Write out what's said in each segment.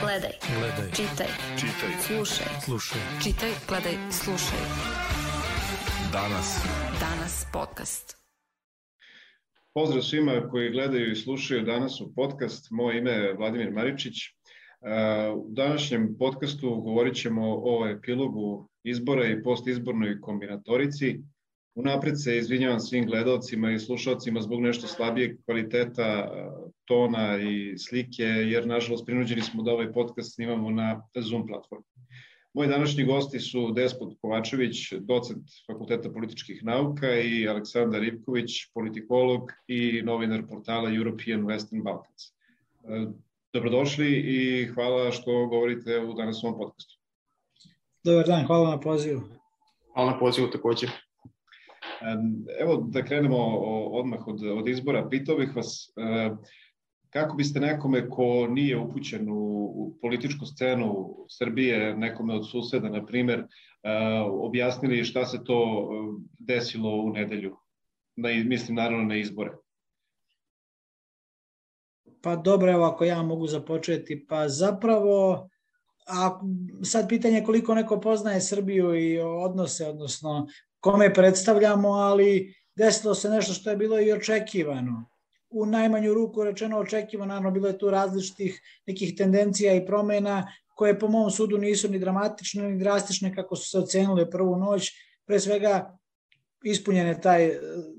Gledaj. Gledaj. Čitaj. Čitaj. Slušaj. Slušaj. Čitaj, gledaj, slušaj. Danas. Danas podcast. Pozdrav svima koji gledaju i slušaju danas u podcast. Moje ime je Vladimir Maričić. U današnjem podcastu govorit ćemo o epilogu izbora i postizbornoj kombinatorici. Unapred se izvinjavam svim gledalcima i slušalcima zbog nešto slabijeg kvaliteta tona i slike, jer nažalost prinuđeni smo da ovaj podcast snimamo na Zoom platformu. Moji današnji gosti su Despot Kovačević, docent Fakulteta političkih nauka i Aleksandar Ivković, politikolog i novinar portala European Western Balkans. Dobrodošli i hvala što govorite u danas ovom podcastu. Dobar dan, hvala na pozivu. Hvala na pozivu takođe. Evo da krenemo odmah od, od izbora. Pitao bih vas kako biste nekome ko nije upućen u, političku scenu Srbije, nekome od suseda, na primer, objasnili šta se to desilo u nedelju, na, mislim naravno na izbore. Pa dobro, evo ako ja mogu započeti, pa zapravo a sad pitanje je koliko neko poznaje Srbiju i odnose, odnosno kome predstavljamo, ali desilo se nešto što je bilo i očekivano. U najmanju ruku rečeno očekivano, naravno bilo je tu različitih nekih tendencija i promena koje po mom sudu nisu ni dramatične ni drastične kako su se ocenile prvu noć. Pre svega ispunjen je taj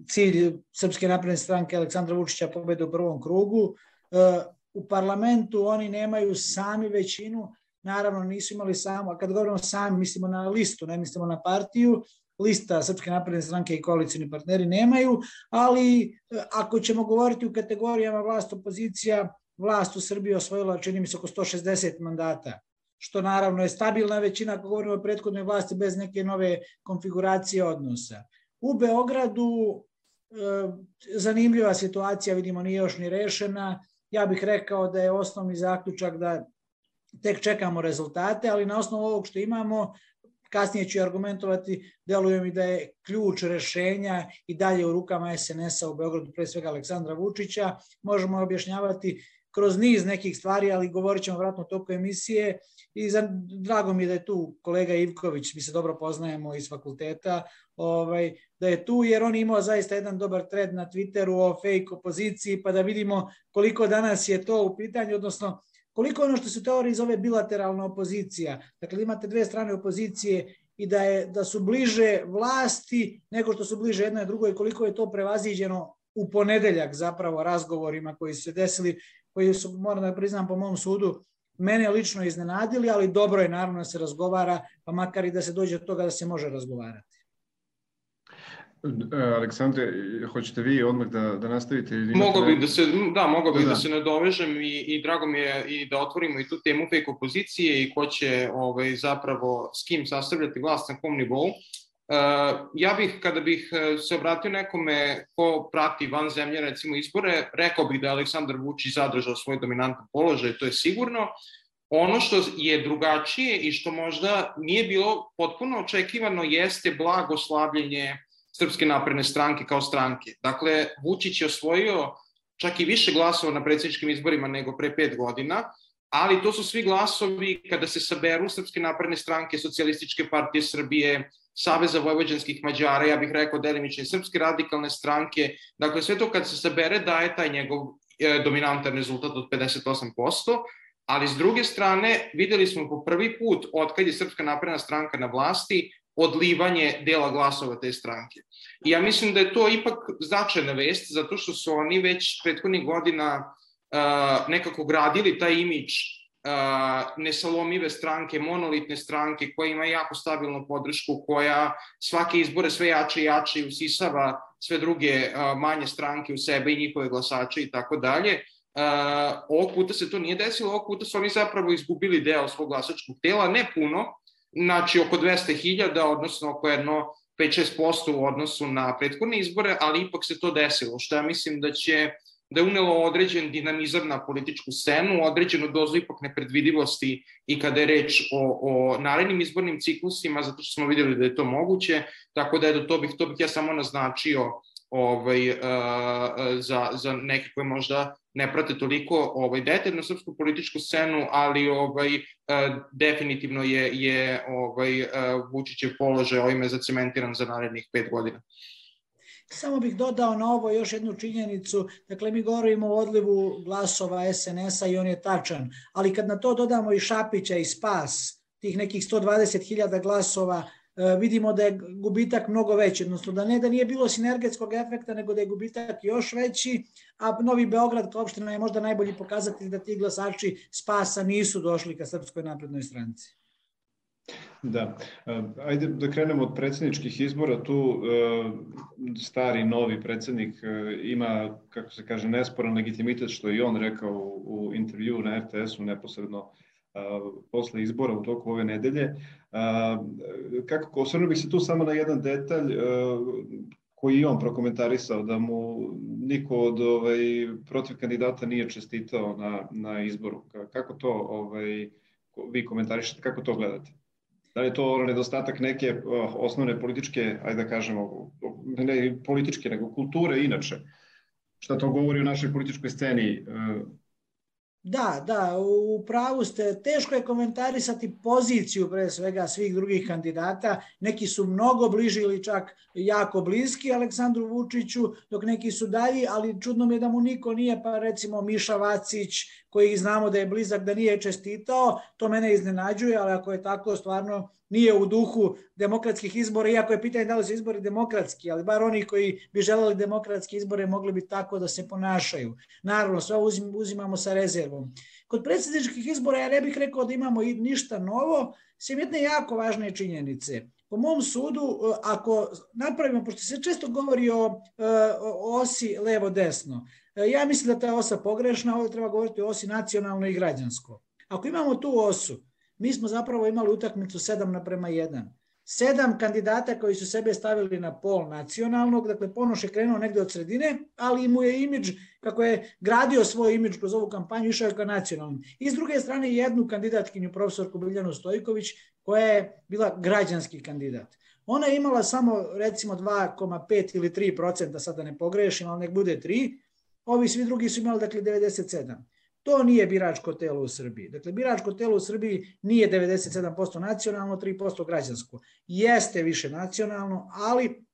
cilj Srpske napredne stranke Aleksandra Vučića pobede u prvom krugu. U parlamentu oni nemaju sami većinu, naravno nisu imali samo, a kad govorimo sami mislimo na listu, ne mislimo na partiju, lista Srpske napredne stranke i koalicijni partneri nemaju, ali ako ćemo govoriti u kategorijama vlast opozicija, vlast u Srbiji osvojila čini mi se oko 160 mandata, što naravno je stabilna većina ako govorimo o prethodnoj vlasti bez neke nove konfiguracije odnosa. U Beogradu zanimljiva situacija, vidimo, nije još ni rešena. Ja bih rekao da je osnovni zaključak da tek čekamo rezultate, ali na osnovu ovog što imamo, kasnije ću argumentovati, deluje mi da je ključ rešenja i dalje u rukama SNS-a u Beogradu, pre svega Aleksandra Vučića. Možemo objašnjavati kroz niz nekih stvari, ali govorit ćemo vratno toku emisije i za, drago mi je da je tu kolega Ivković, mi se dobro poznajemo iz fakulteta, ovaj, da je tu jer on imao zaista jedan dobar tred na Twitteru o fake opoziciji, pa da vidimo koliko danas je to u pitanju, odnosno koliko ono što se u teoriji zove bilateralna opozicija. Dakle, imate dve strane opozicije i da, je, da su bliže vlasti nego što su bliže jednoj drugoj, koliko je to prevaziđeno u ponedeljak zapravo razgovorima koji su se desili, koji su, moram da priznam po mom sudu, mene lično iznenadili, ali dobro je naravno da se razgovara, pa makar i da se dođe od toga da se može razgovarati. Aleksandre, hoćete vi odmah da, da nastavite? Mogu bih da se, da, mogu bih da, da se nadovežem i, i drago mi je i da otvorimo i tu temu fake opozicije i ko će ovaj, zapravo s kim sastavljati vlast na kom nivou. Uh, ja bih, kada bih se obratio nekome ko prati van zemlje, recimo izbore, rekao bih da je Aleksandar Vučić zadržao svoj dominantan položaj, to je sigurno. Ono što je drugačije i što možda nije bilo potpuno očekivano jeste blagoslabljenje Srpske napredne stranke kao stranke. Dakle, Vučić je osvojio čak i više glasova na predsjedničkim izborima nego pre pet godina, ali to su svi glasovi kada se saberu Srpske napredne stranke, Socijalističke partije Srbije, Saveza vojvođanskih Mađara, ja bih rekao delimične Srpske radikalne stranke, dakle sve to kad se sabere daje taj njegov e, dominantan rezultat od 58%, ali s druge strane videli smo po prvi put od kad je Srpska napredna stranka na vlasti odlivanje dela glasova te stranke. I ja mislim da je to ipak značajna vest, zato što su oni već prethodnih godina uh, nekako gradili taj imidž uh, nesalomive stranke, monolitne stranke koja ima jako stabilnu podršku, koja svake izbore sve jače i jače usisava sve druge uh, manje stranke u sebe i njihove glasače i tako dalje. Uh, ovog puta se to nije desilo, ovog puta su oni zapravo izgubili deo svog glasačkog tela, ne puno, znači oko 200.000, odnosno oko jedno 5-6% u odnosu na prethodne izbore, ali ipak se to desilo, što ja mislim da će da je unelo određen dinamizam na političku scenu, određenu dozu ipak nepredvidivosti i kada je reč o, o narednim izbornim ciklusima, zato što smo videli da je to moguće, tako da je do to bih, to bih ja samo naznačio ovaj, uh, za, za nekakve možda ne prate toliko ovaj detaljno srpsku političku scenu, ali ovaj definitivno je je ovaj Vučićev položaj ovime zacementiran za narednih pet godina. Samo bih dodao na ovo još jednu činjenicu, dakle mi govorimo o odlivu glasova SNS-a i on je tačan, ali kad na to dodamo i Šapića i Spas, tih nekih 120.000 glasova, e, vidimo da je gubitak mnogo veći, odnosno da ne da nije bilo sinergetskog efekta, nego da je gubitak još veći, a Novi Beograd kao opština je možda najbolji pokazatelj da ti glasači Spasa nisu došli ka Srpskoj naprednoj stranci. Da, ajde da krenemo od predsedničkih izbora, tu stari novi predsednik ima, kako se kaže, nesporan legitimitet, što je i on rekao u intervju na RTS-u neposredno posle izbora u toku ove nedelje. Kako, osvrnuo bih se tu samo na jedan detalj koji i on prokomentarisao, da mu niko od ovaj, protiv kandidata nije čestitao na, na izboru. Kako to ovaj, vi komentarišete, kako to gledate? Da li je to nedostatak neke osnovne političke, ajde da kažemo, ne političke, nego kulture inače? Šta to govori o našoj političkoj sceni? Da, da, u pravu ste. Teško je komentarisati poziciju pre svega svih drugih kandidata. Neki su mnogo bliži ili čak jako bliski Aleksandru Vučiću, dok neki su dalji, ali čudno mi je da mu niko nije, pa recimo Miša Vacić, koji znamo da je blizak, da nije čestitao, to mene iznenađuje, ali ako je tako, stvarno nije u duhu demokratskih izbora, iako je pitanje da li su izbori demokratski, ali bar oni koji bi želeli demokratske izbore mogli bi tako da se ponašaju. Naravno, sve uzim, uzimamo sa rezervom. Kod predsjedničkih izbora ja ne bih rekao da imamo ništa novo, sem jedne jako važne činjenice. Po mom sudu, ako napravimo, pošto se često govori o, o osi levo-desno, ja mislim da ta osa pogrešna, ovdje treba govoriti o osi nacionalno i građansko. Ako imamo tu osu, mi smo zapravo imali utakmicu 7 naprema 1. Sedam kandidata koji su sebe stavili na pol nacionalnog, dakle Ponoš je krenuo negde od sredine, ali mu je imidž, kako je gradio svoj imidž kroz ovu kampanju, išao je ka nacionalnom. I s druge strane jednu kandidatkinju, profesorku Biljanu Stojković, koja je bila građanski kandidat. Ona je imala samo recimo 2,5 ili 3 procenta, sada ne pogrešim, ali nek bude 3, ovi svi drugi su imali dakle 97. To nije biračko telo u Srbiji. Dakle, biračko telo u Srbiji nije 97% nacionalno, 3% građansko. Jeste više nacionalno, ali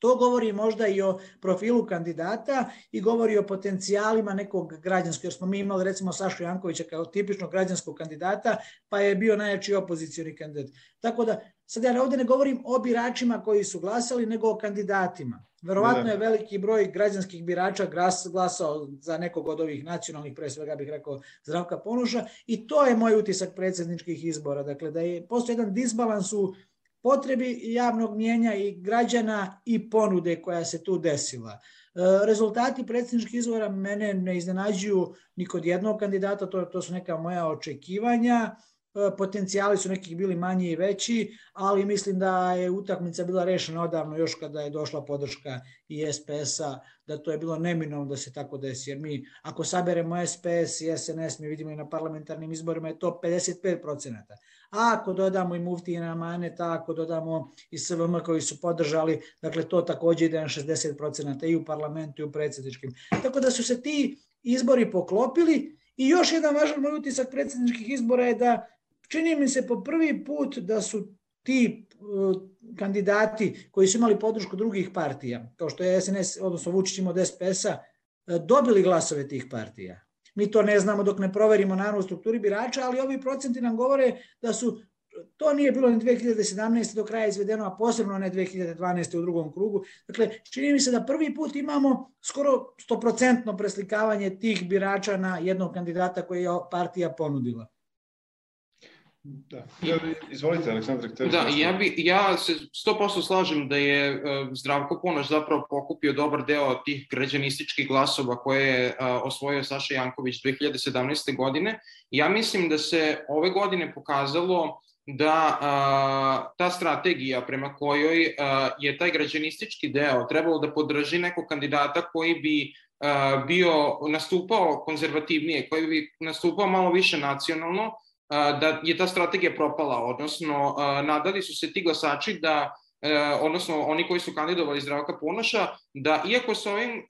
To govori možda i o profilu kandidata i govori o potencijalima nekog građanskog, jer smo mi imali recimo Sašu Jankovića kao tipičnog građanskog kandidata, pa je bio najjači opozicijoni kandidat. Tako da, sad ja ovde ne govorim o biračima koji su glasali, nego o kandidatima. Verovatno da. je veliki broj građanskih birača glasao za nekog od ovih nacionalnih, pre svega bih rekao Zdravka Ponuša i to je moj utisak predsedničkih izbora. Dakle, da je postoji jedan disbalans u potrebi javnog mjenja i građana i ponude koja se tu desila. E, rezultati predsjedničkih izbora mene ne iznenađuju ni kod jednog kandidata, to, to su neka moja očekivanja. E, potencijali su nekih bili manji i veći, ali mislim da je utakmica bila rešena odavno još kada je došla podrška i SPS-a, da to je bilo neminovno da se tako desi, jer mi ako saberemo SPS i SNS, mi vidimo i na parlamentarnim izborima je to 55%. A ako dodamo i Muftijina Maneta, ako dodamo i SVM koji su podržali, dakle to takođe ide na 60% i u parlamentu i u predsjedničkim. Tako da su se ti izbori poklopili i još jedan važan moj utisak predsjedničkih izbora je da čini mi se po prvi put da su ti uh, kandidati koji su imali podršku drugih partija, kao što je SNS, odnosno Vučić imao SPS-a, uh, dobili glasove tih partija. Mi to ne znamo dok ne proverimo naravno u strukturi birača, ali ovi procenti nam govore da su to nije bilo ni 2017. do kraja izvedeno, a posebno ne 2012. u drugom krugu. Dakle, čini mi se da prvi put imamo skoro 100% preslikavanje tih birača na jednog kandidata koji je partija ponudila. Da. Izvolite, Aleksandar. Da, ja, bi, ja se 100% slažem da je uh, Zdravko Ponoš zapravo pokupio dobar deo tih građanističkih glasova koje je uh, osvojio Saša Janković 2017. godine. Ja mislim da se ove godine pokazalo da uh, ta strategija prema kojoj uh, je taj građanistički deo trebalo da podrži nekog kandidata koji bi bio nastupao konzervativnije, koji bi nastupao malo više nacionalno, da je ta strategija propala, odnosno nadali su se ti glasači da odnosno oni koji su kandidovali Zdravka Ponoša, da iako sa ovim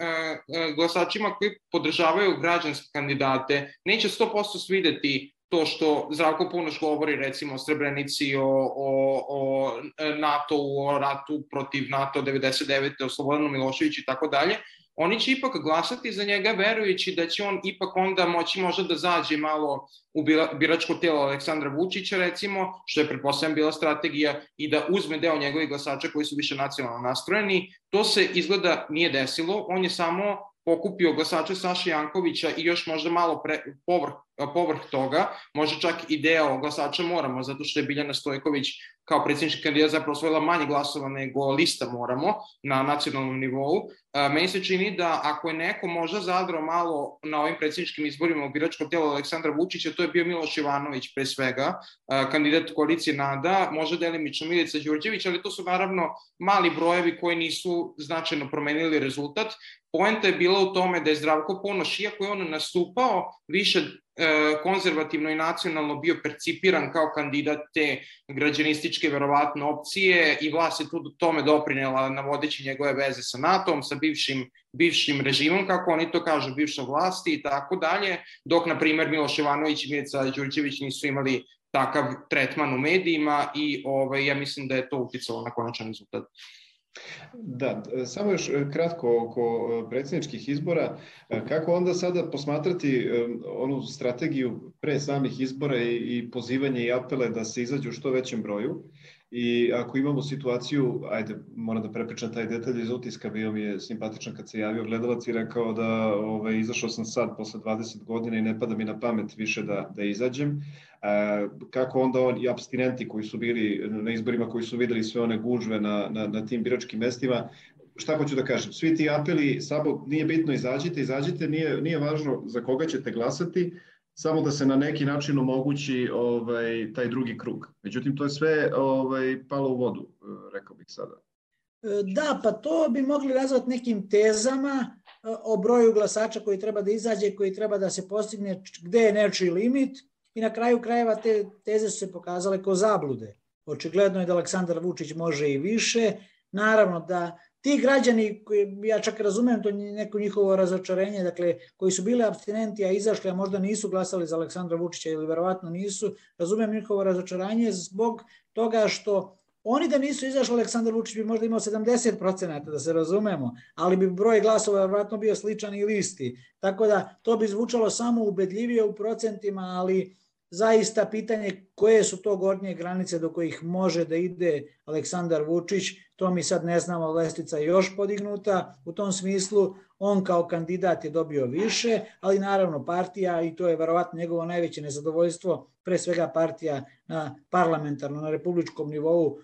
glasačima koji podržavaju građanske kandidate, neće 100% svideti to što Zdravko Ponoš govori recimo o Srebrenici, o, o, o NATO, o ratu protiv NATO 99. o Slobodanu Miloševiću i tako dalje, oni će ipak glasati za njega verujući da će on ipak onda moći možda da zađe malo u biračko telo Aleksandra Vučića recimo, što je pretpostavljam bila strategija i da uzme deo njegovih glasača koji su više nacionalno nastrojeni. To se izgleda nije desilo, on je samo pokupio glasače Saša Jankovića i još možda malo pre, povrh, povrh toga, možda čak i deo glasača Moramo, zato što je Biljana Stojković kao predsjednički kandidat zapravo osvojila manje glasova nego lista Moramo na nacionalnom nivou. Meni se čini da ako je neko možda zadrao malo na ovim predsjedničkim izborima u biračko tijelo Aleksandra Vučića, to je bio Miloš Ivanović pre svega, kandidat koalicije NADA, možda delimično Milica Đurđević, ali to su naravno mali brojevi koji nisu značajno promenili rezultat. Poenta je bila u tome da je Zdravko Ponoš, iako je on nastupao više konzervativno i nacionalno bio percipiran kao kandidat te građanističke verovatno opcije i vlast je tu tome doprinela navodeći njegove veze sa NATO-om, sa bivšim, bivšim režimom, kako oni to kažu, bivša vlasti i tako dalje, dok, na primer, Miloš Ivanović i Milica Đurđević nisu imali takav tretman u medijima i ovaj, ja mislim da je to uticalo na konačan rezultat. Da, samo još e, kratko oko e, predsjedničkih izbora. E, kako onda sada posmatrati onu strategiju pre samih izbora i pozivanje i apele da se izađu u što većem broju? I ako imamo situaciju, ajde, moram da prepričam taj detalj iz utiska, bio mi je simpatičan kad se javio gledalac i rekao da ovaj, izašao sam sad posle 20 godina i ne pada mi na pamet više da, da izađem. E, kako onda on i abstinenti koji su bili na izborima, koji su videli sve one gužve na, na, na tim biračkim mestima, šta hoću da kažem, svi ti apeli, samo nije bitno izađite, izađite, nije, nije važno za koga ćete glasati, samo da se na neki način omogući ovaj, taj drugi krug. Međutim, to je sve ovaj, palo u vodu, rekao bih sada. E, da, pa to bi mogli nazvati nekim tezama e, o broju glasača koji treba da izađe, koji treba da se postigne, gde je nečiji limit i na kraju krajeva te teze su se pokazale kao zablude. Očigledno je da Aleksandar Vučić može i više, naravno da ti građani, koji, ja čak razumem to neko njihovo razočarenje, dakle, koji su bili abstinenti, a izašli, a možda nisu glasali za Aleksandra Vučića ili verovatno nisu, razumem njihovo razočaranje zbog toga što oni da nisu izašli, Aleksandar Vučić bi možda imao 70%, da se razumemo, ali bi broj glasova verovatno bio sličan i listi. Tako da to bi zvučalo samo ubedljivije u procentima, ali zaista pitanje koje su to gornje granice do kojih može da ide Aleksandar Vučić, to mi sad ne znamo, lestica je još podignuta, u tom smislu on kao kandidat je dobio više, ali naravno partija, i to je verovatno njegovo najveće nezadovoljstvo, pre svega partija na parlamentarno, na republičkom nivou,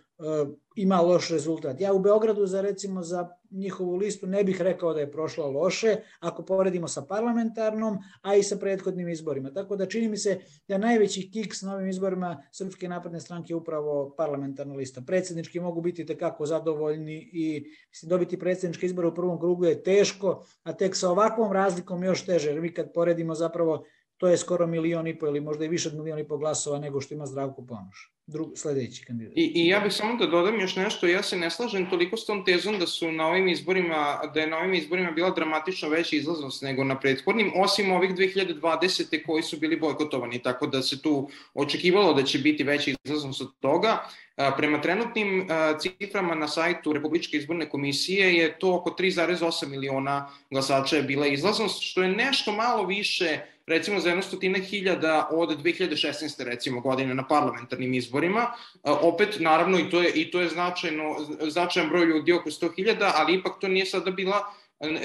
ima loš rezultat. Ja u Beogradu za recimo za njihovu listu ne bih rekao da je prošla loše ako poredimo sa parlamentarnom, a i sa prethodnim izborima. Tako da čini mi se da najveći kiks na ovim izborima Srpske napredne stranke je upravo parlamentarna lista. Predsednički mogu biti tekako zadovoljni i mislim, dobiti predsedničke izbore u prvom krugu je teško, a tek sa ovakvom razlikom još teže, jer mi kad poredimo zapravo to je skoro milion i po ili možda i više od milion i po glasova nego što ima Zdravko Ponoš drug, sledeći kandidat. I, I ja bih samo da dodam još nešto, ja se ne slažem toliko s tom tezom da su na ovim izborima, da je na ovim izborima bila dramatično veća izlaznost nego na prethodnim, osim ovih 2020. koji su bili bojkotovani, tako da se tu očekivalo da će biti veća izlaznost od toga. Prema trenutnim ciframa na sajtu Republičke izborne komisije je to oko 3,8 miliona glasača je bila izlaznost, što je nešto malo više recimo za jedno stotine hiljada od 2016. recimo godine na parlamentarnim izborima. Opet, naravno, i to je, i to je značajno, značajan broj ljudi oko 100.000, ali ipak to nije sada bila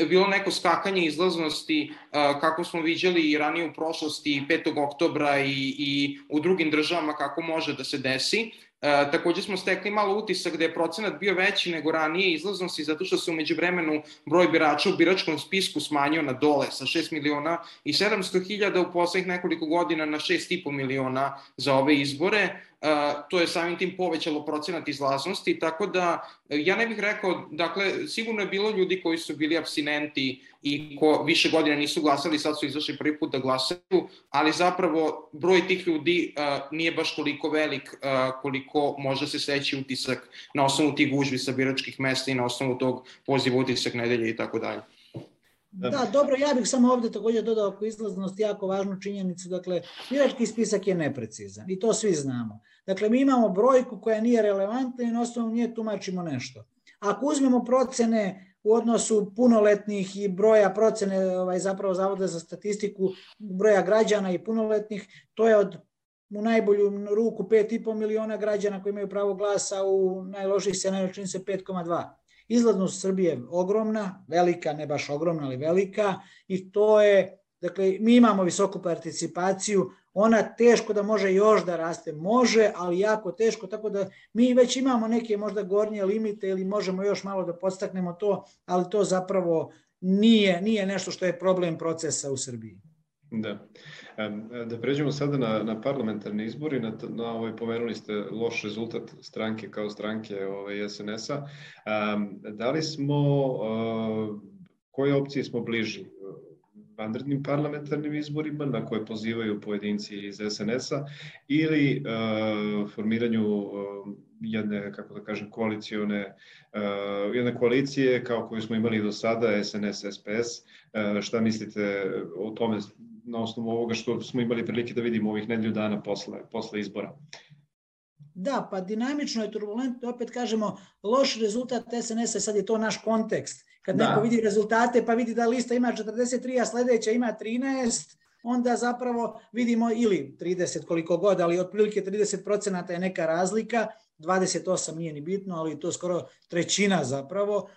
bilo neko skakanje izlaznosti kako smo viđali i ranije u prošlosti 5. oktobra i, i u drugim državama kako može da se desi. E, takođe smo stekli malo utisak da je procenat bio veći nego ranije izlaznosti zato što se umeđu vremenu broj birača u biračkom spisku smanjio na dole sa 6 miliona i 700 hiljada u poslednjih nekoliko godina na 6,5 miliona za ove izbore. To je samim tim povećalo procenat izlaznosti, tako da ja ne bih rekao, dakle, sigurno je bilo ljudi koji su bili abstinenti i ko više godina nisu glasali, sad su izašli prvi put da glasaju, ali zapravo broj tih ljudi uh, nije baš koliko velik uh, koliko može se steći utisak na osnovu tih gužvi sa biračkih mesta i na osnovu tog poziva utisak nedelje i tako dalje. Da, dobro, ja bih samo ovde takođe dodao oko izlaznosti jako važnu činjenicu. Dakle, birački spisak je neprecizan i to svi znamo. Dakle, mi imamo brojku koja nije relevantna i na osnovu nje tumačimo nešto. Ako uzmemo procene u odnosu punoletnih i broja procene ovaj, zapravo Zavoda za statistiku broja građana i punoletnih, to je od u najbolju ruku 5,5 miliona građana koji imaju pravo glasa, u najloših se najločini se 5,2. Izlaznost Srbije je ogromna, velika, ne baš ogromna, ali velika i to je, dakle, mi imamo visoku participaciju, ona teško da može još da raste, može, ali jako teško, tako da mi već imamo neke možda gornje limite ili možemo još malo da podstaknemo to, ali to zapravo nije, nije nešto što je problem procesa u Srbiji. Da. Da pređemo sada na, na parlamentarne izbori, na, na ovaj, pomenuli ste loš rezultat stranke kao stranke ovaj, SNS-a. Da li smo, koje opcije smo bliži? Vanrednim parlamentarnim izborima na koje pozivaju pojedinci iz SNS-a ili uh, formiranju uh, jedne, kako da kažem, koalicione, uh, jedne koalicije kao koju smo imali do sada, SNS-SPS. Uh, šta mislite o tome na osnovu ovoga što smo imali prilike da vidimo ovih nedelju dana posle, posle izbora? Da, pa dinamično je turbulentno, opet kažemo, loš rezultat SNS-a, sad je to naš kontekst. Kad da. neko vidi rezultate, pa vidi da lista ima 43, a sledeća ima 13, onda zapravo vidimo ili 30 koliko god, ali otprilike 30% je neka razlika, 28 nije ni bitno, ali to skoro trećina zapravo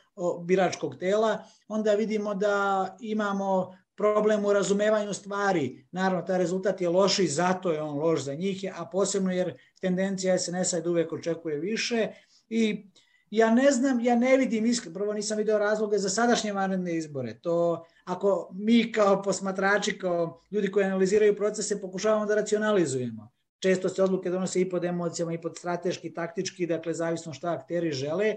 biračkog tela, onda vidimo da imamo problem u razumevanju stvari. Naravno, taj rezultat je loš i zato je on loš za njih, a posebno jer tendencija SNS-a je da uvek očekuje više i ja ne znam, ja ne vidim, iskreno, prvo nisam video razloge za sadašnje vanredne izbore. To, ako mi kao posmatrači, kao ljudi koji analiziraju procese, pokušavamo da racionalizujemo. Često se odluke donose i pod emocijama, i pod strateški, taktički, dakle, zavisno šta akteri žele.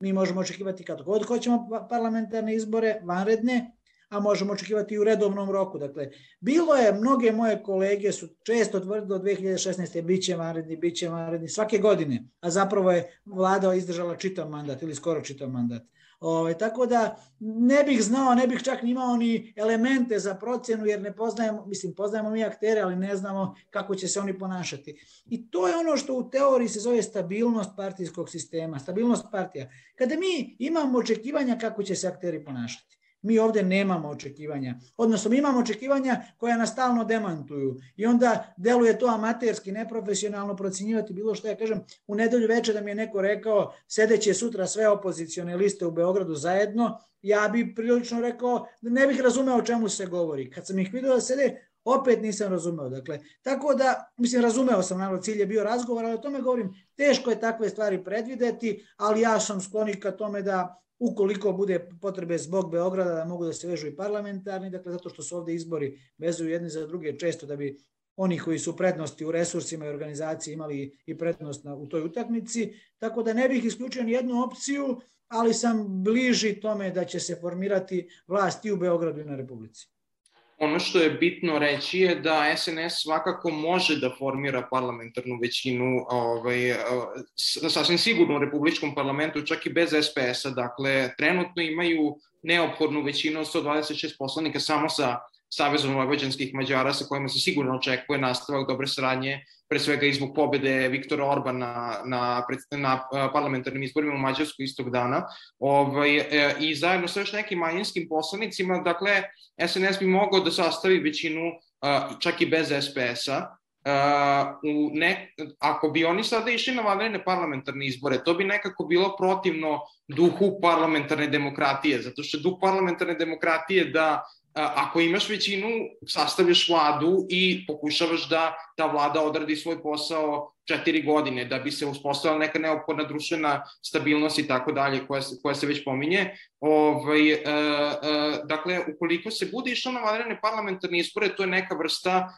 Mi možemo očekivati kad god hoćemo parlamentarne izbore, vanredne, a možemo očekivati i u redovnom roku. Dakle, bilo je, mnoge moje kolege su često tvrdili do 2016. bit će vanredni, bit će vanredni svake godine, a zapravo je vlada izdržala čitav mandat ili skoro čitav mandat. Ove, ovaj, tako da ne bih znao, ne bih čak imao ni elemente za procenu jer ne poznajemo, mislim poznajemo mi aktere, ali ne znamo kako će se oni ponašati. I to je ono što u teoriji se zove stabilnost partijskog sistema, stabilnost partija. Kada mi imamo očekivanja kako će se akteri ponašati. Mi ovde nemamo očekivanja. Odnosno, mi imamo očekivanja koja nas stalno demantuju. I onda deluje to amaterski, neprofesionalno procenjivati bilo što ja kažem. U nedelju veče da mi je neko rekao sedeće sutra sve opozicione liste u Beogradu zajedno, ja bi prilično rekao da ne bih razumeo o čemu se govori. Kad sam ih vidio da sede, opet nisam razumeo. Dakle, tako da, mislim, razumeo sam, naravno, cilj je bio razgovor, ali o tome govorim, teško je takve stvari predvideti, ali ja sam skloni ka tome da ukoliko bude potrebe zbog Beograda da mogu da se vežu i parlamentarni, dakle zato što su ovde izbori vezuju jedni za druge često da bi oni koji su prednosti u resursima i organizaciji imali i prednost na, u toj utakmici, tako da ne bih isključio ni jednu opciju, ali sam bliži tome da će se formirati vlast i u Beogradu i na Republici. Ono što je bitno reći je da SNS svakako može da formira parlamentarnu većinu ovaj, sasvim sigurno u Republičkom parlamentu, čak i bez SPS-a. Dakle, trenutno imaju neophodnu većinu od 126 poslanika samo sa Savezom vojvođanskih Mađara sa kojima se sigurno očekuje nastavak dobre saradnje, pre svega i zbog pobede Viktora Orbana na, na, na parlamentarnim izborima u Mađarskoj istog dana. Ovaj, e, I zajedno sa još nekim manjinskim poslanicima, dakle, SNS bi mogao da sastavi većinu čak i bez SPS-a, Uh, u ne, ako bi oni sada išli na vanredne parlamentarne izbore, to bi nekako bilo protivno duhu parlamentarne demokratije, zato što duh parlamentarne demokratije da ako imaš većinu, sastavljaš vladu i pokušavaš da ta vlada odradi svoj posao četiri godine, da bi se uspostavila neka neophodna društvena stabilnost i tako dalje, koja, koja se već pominje. Ovaj, e, e, dakle, ukoliko se bude išlo na vanredne parlamentarne izbore, to je neka vrsta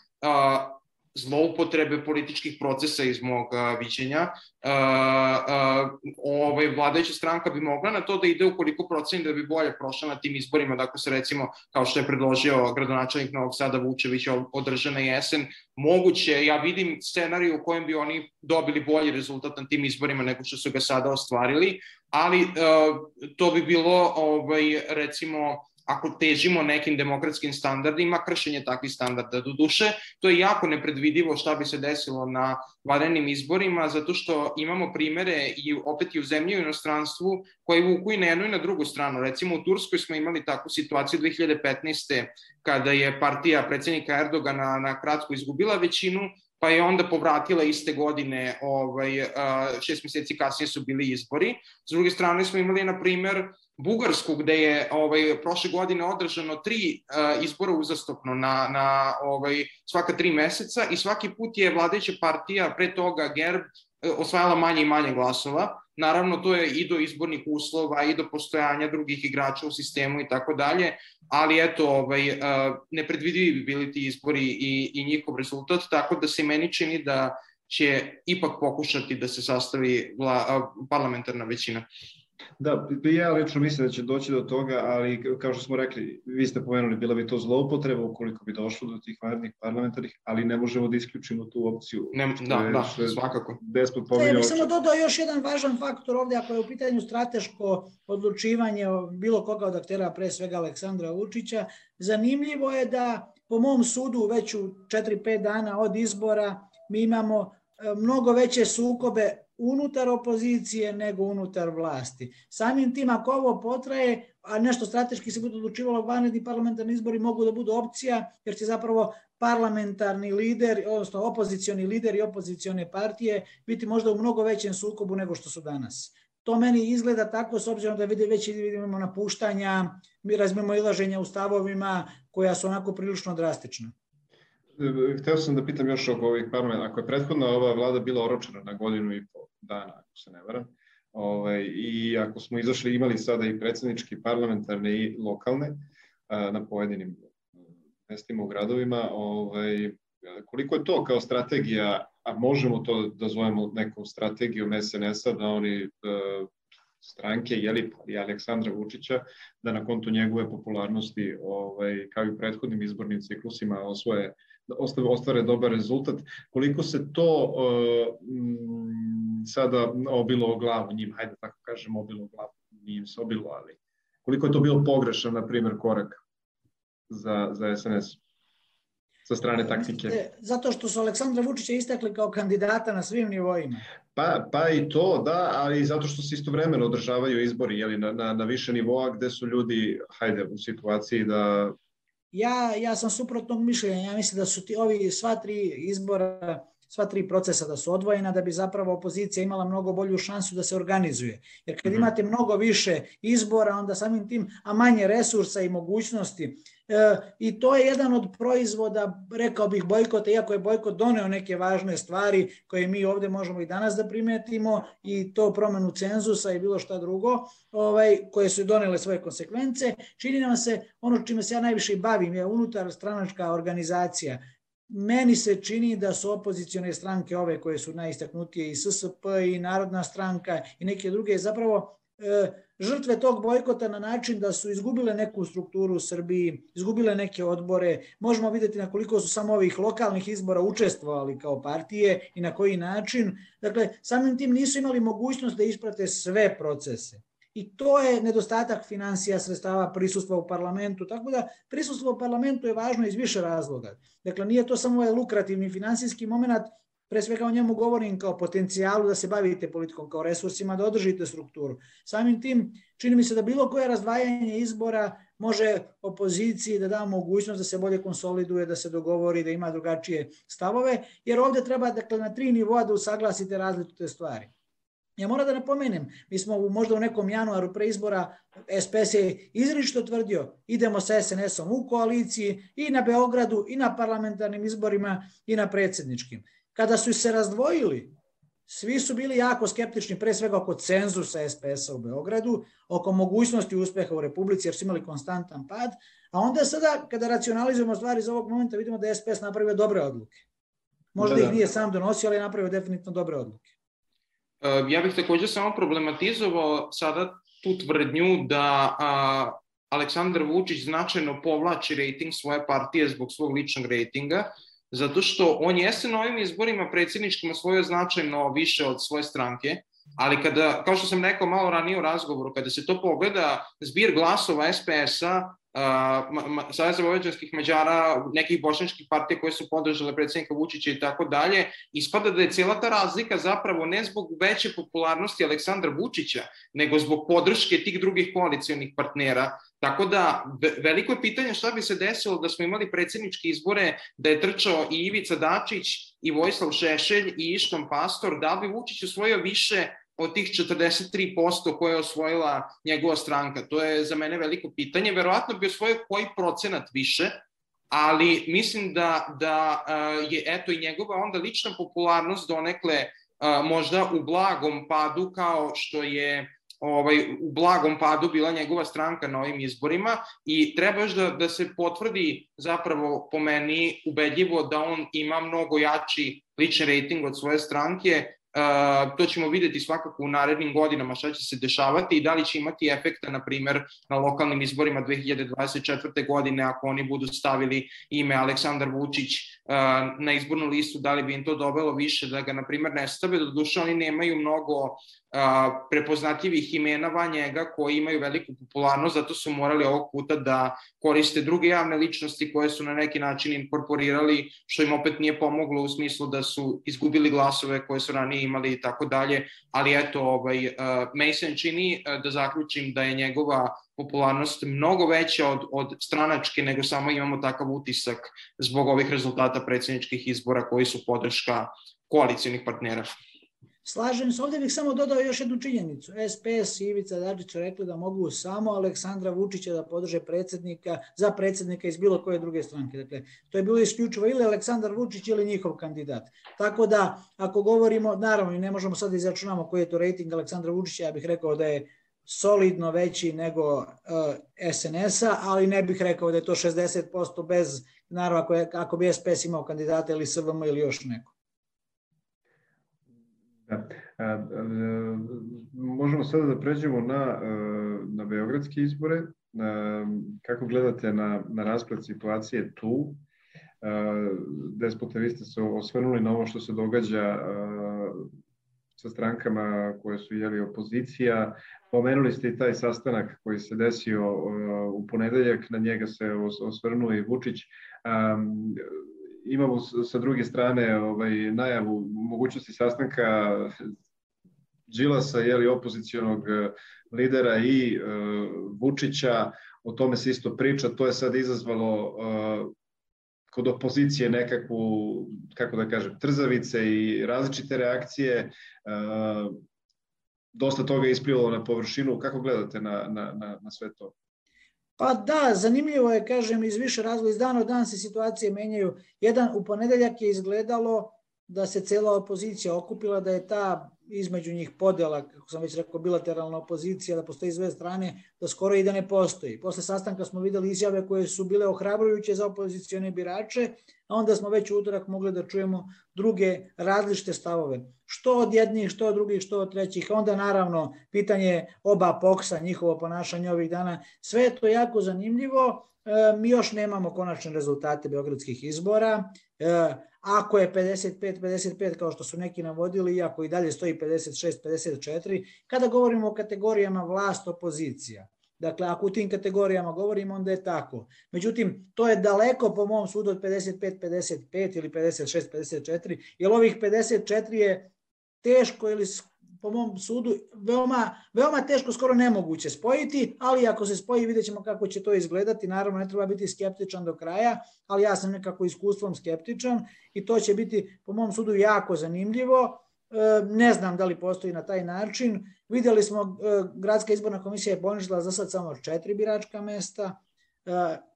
zloupotrebe političkih procesa iz mog viđenja. Uh, uh, ovaj, vladajuća stranka bi mogla na to da ide ukoliko proceni da bi bolje prošla na tim izborima, dakle se recimo, kao što je predložio gradonačelnik Novog Sada Vučević, održana jesen, moguće, ja vidim scenariju u kojem bi oni dobili bolji rezultat na tim izborima nego što su ga sada ostvarili, ali to bi bilo, ovaj, recimo, ako težimo nekim demokratskim standardima, kršenje takvih standarda. Do duše, to je jako nepredvidivo šta bi se desilo na varenim izborima, zato što imamo primere i opet i u zemlji i u inostranstvu koji vuku i na jednu i na drugu stranu. Recimo u Turskoj smo imali takvu situaciju 2015. kada je partija predsednika Erdogana na kratko izgubila većinu, pa je onda povratila iste godine, ovaj, šest meseci kasnije su bili izbori. S druge strane smo imali, na primer, Bugarsku, gde je ovaj, prošle godine održano tri uh, izbora uzastopno na, na ovaj, svaka tri meseca i svaki put je vladajuća partija, pre toga GERB, uh, osvajala manje i manje glasova. Naravno, to je i do izbornih uslova, i do postojanja drugih igrača u sistemu i tako dalje, ali eto, ovaj, uh, nepredvidivi bi bili ti izbori i, i njihov rezultat, tako da se meni čini da će ipak pokušati da se sastavi vla, parlamentarna većina. Da, ja lično mislim da će doći do toga, ali kao što smo rekli, vi ste pomenuli, bila bi to zloupotreba ukoliko bi došlo do tih vanrednih parlamentarnih, ali ne možemo da isključimo tu opciju. Ne, da, je, da, je svakako. Despot pominjao. Ja bih samo dodao još jedan važan faktor ovde, ako je u pitanju strateško odlučivanje bilo koga od aktera, pre svega Aleksandra Vučića, zanimljivo je da po mom sudu već u 4-5 dana od izbora mi imamo e, mnogo veće sukobe unutar opozicije nego unutar vlasti. Samim tim, ako ovo potraje, a nešto strateški se bude odlučivalo, vanredni parlamentarni izbori mogu da budu opcija, jer će zapravo parlamentarni lider, odnosno opozicioni lider i opozicione partije biti možda u mnogo većem sukobu nego što su danas. To meni izgleda tako s obzirom da vidi, već vidimo napuštanja, mi razmemo ilaženja u stavovima koja su onako prilično drastična. Hteo sam da pitam još oko ovih parlamenta. Ako je prethodna ova vlada bila oročena na godinu i pol, dana, ako se ne varam. Ovaj, I ako smo izašli, imali sada i predsednički, parlamentarne i lokalne a, na pojedinim mestima u gradovima, ovaj, koliko je to kao strategija, a možemo to da zovemo nekom strategijom SNS-a, da oni a, stranke, jeli, i Aleksandra Vučića, da na kontu njegove popularnosti, ovaj, kao i prethodnim izbornim ciklusima, osvoje, ostvare dobar rezultat. Koliko se to uh, sada obilo o glavu njima, hajde tako kažem, obilo o glavu, nije se obilo, ali koliko je to bilo pogrešan, na primjer, korak za, za SNS sa strane taktike? Zato što su Aleksandra Vučića istakli kao kandidata na svim nivoima. Pa, pa i to, da, ali i zato što se istovremeno održavaju izbori jeli, na, na, na više nivoa gde su ljudi, hajde, u situaciji da... Ja, ja sam suprotnog mišljenja, ja mislim da su ti ovi sva tri izbora sva tri procesa da su odvojena da bi zapravo opozicija imala mnogo bolju šansu da se organizuje. Jer kad mhm. imate mnogo više izbora, onda samim tim, a manje resursa i mogućnosti, e, i to je jedan od proizvoda, rekao bih, bojkota, iako je bojkot doneo neke važne stvari koje mi ovde možemo i danas da primetimo i to promenu cenzusa i bilo šta drugo, ovaj, koje su donele svoje konsekvence, čini nam se, ono čime se ja najviše bavim je unutar stranačka organizacija Meni se čini da su opozicione stranke ove koje su najistaknutije i SSP i Narodna stranka i neke druge zapravo e, žrtve tog bojkota na način da su izgubile neku strukturu u Srbiji, izgubile neke odbore. Možemo videti na koliko su samo ovih lokalnih izbora učestvovali kao partije i na koji način. Dakle, samim tim nisu imali mogućnost da isprate sve procese. I to je nedostatak financija, sredstava, prisustva u parlamentu. Tako da prisustvo u parlamentu je važno iz više razloga. Dakle, nije to samo ovaj lukrativni finansijski moment, pre svega o njemu govorim kao potencijalu da se bavite politikom, kao resursima, da održite strukturu. Samim tim, čini mi se da bilo koje razdvajanje izbora može opoziciji da da mogućnost da se bolje konsoliduje, da se dogovori, da ima drugačije stavove, jer ovde treba dakle, na tri nivoa da usaglasite različite stvari. Ja moram da napomenem, mi smo u, možda u nekom januaru pre izbora SPS je izričito tvrdio idemo sa SNS-om u koaliciji i na Beogradu i na parlamentarnim izborima i na predsedničkim. Kada su se razdvojili, svi su bili jako skeptični, pre svega oko cenzusa SPS-a u Beogradu, oko mogućnosti uspeha u Republici, jer su imali konstantan pad, a onda sada, kada racionalizujemo stvari iz ovog momenta, vidimo da je SPS napravio dobre odluke. Možda da, da. ih nije sam donosio, ali je napravio definitivno dobre odluke. Ja bih takođe samo problematizovao sada tu tvrdnju da a, Aleksandar Vučić značajno povlači rating svoje partije zbog svog ličnog rejtinga, zato što on jeste na ovim izborima predsjedničkim osvojio značajno više od svoje stranke, ali kada, kao što sam rekao malo ranije u razgovoru, kada se to pogleda, zbir glasova SPS-a uh, Saveza Vojvođanskih Mađara, nekih bošnjačkih partija koje su podržale predsednika Vučića i tako dalje, ispada da je cijela ta razlika zapravo ne zbog veće popularnosti Aleksandra Vučića, nego zbog podrške tih drugih koalicijonih partnera. Tako da, veliko je pitanje šta bi se desilo da smo imali predsedničke izbore, da je trčao i Ivica Dačić, i Vojislav Šešelj, i Ištom Pastor, da bi Vučić osvojio više od tih 43% koje je osvojila njegova stranka. To je za mene veliko pitanje. Verovatno bi osvojio koji procenat više, ali mislim da, da je eto i njegova onda lična popularnost donekle možda u blagom padu kao što je ovaj, u blagom padu bila njegova stranka na ovim izborima i treba još da, da se potvrdi zapravo po meni ubedljivo da on ima mnogo jači lični rating od svoje stranke to ćemo videti svakako u narednim godinama šta će se dešavati i da li će imati efekta, na primer, na lokalnim izborima 2024. godine ako oni budu stavili ime Aleksandar Vučić na izbornu listu, da li bi im to dobelo više da ga, na primer, ne stave. Do duše, oni nemaju mnogo a, prepoznatljivih imena van njega koji imaju veliku popularnost, zato su morali ovog puta da koriste druge javne ličnosti koje su na neki način inkorporirali, što im opet nije pomoglo u smislu da su izgubili glasove koje su ranije imali i tako dalje, ali eto, ovaj, uh, Mason čini uh, da zaključim da je njegova popularnost mnogo veća od, od stranačke, nego samo imamo takav utisak zbog ovih rezultata predsjedničkih izbora koji su podrška koalicijonih partnera. Slažem se, ovde bih samo dodao još jednu činjenicu. SPS i Ivica Dačić rekli da mogu samo Aleksandra Vučića da podrže predsednika, za predsednika iz bilo koje druge stranke. Dakle, to je bilo isključivo ili Aleksandar Vučić ili njihov kandidat. Tako da, ako govorimo, naravno, ne možemo sad da izračunamo koji je to rating Aleksandra Vučića, ja bih rekao da je solidno veći nego uh, SNS-a, ali ne bih rekao da je to 60% bez, naravno, ako, je, ako bi SPS imao kandidata ili SVM ili još neko. Da. A, a, možemo sada da pređemo na, na beogradske izbore. A, kako gledate na, na rasplet situacije tu? Despote, vi ste se osvrnuli na ovo što se događa sa strankama koje su jeli opozicija. Pomenuli ste i taj sastanak koji se desio u ponedeljak, na njega se osvrnuo i Vučić imamo sa druge strane ovaj, najavu mogućnosti sastanka Đilasa, jeli, opozicijonog eh, lidera i uh, Vučića, o tome se isto priča, to je sad izazvalo uh, kod opozicije nekakvu, kako da kažem, trzavice i različite reakcije, uh, dosta toga je isplivalo na površinu, kako gledate na, na, na, na sve to? Pa da, zanimljivo je, kažem, iz više razloga, iz dana u dan se situacije menjaju. Jedan, u ponedeljak je izgledalo da se cela opozicija okupila, da je ta između njih podela, kako sam već rekao, bilateralna opozicija, da postoji sve strane, da skoro i da ne postoji. Posle sastanka smo videli izjave koje su bile ohrabrujuće za opozicione birače, a onda smo već u utorak mogli da čujemo druge različite stavove. Što od jednih, što od drugih, što od trećih. Onda naravno pitanje oba poksa, njihovo ponašanje ovih dana. Sve je to jako zanimljivo. E, mi još nemamo konačne rezultate beogradskih izbora. Ako je 55-55 kao što su neki navodili, iako i dalje stoji 56-54, kada govorimo o kategorijama vlast opozicija, Dakle, ako u tim kategorijama govorimo, onda je tako. Međutim, to je daleko po mom sudu od 55-55 ili 56-54, jer ovih 54 je teško ili po mom sudu veoma, veoma teško, skoro nemoguće spojiti, ali ako se spoji vidjet ćemo kako će to izgledati. Naravno, ne treba biti skeptičan do kraja, ali ja sam nekako iskustvom skeptičan i to će biti po mom sudu jako zanimljivo. E, ne znam da li postoji na taj način. Videli smo, e, gradska izborna komisija je poništila za sad samo četiri biračka mesta,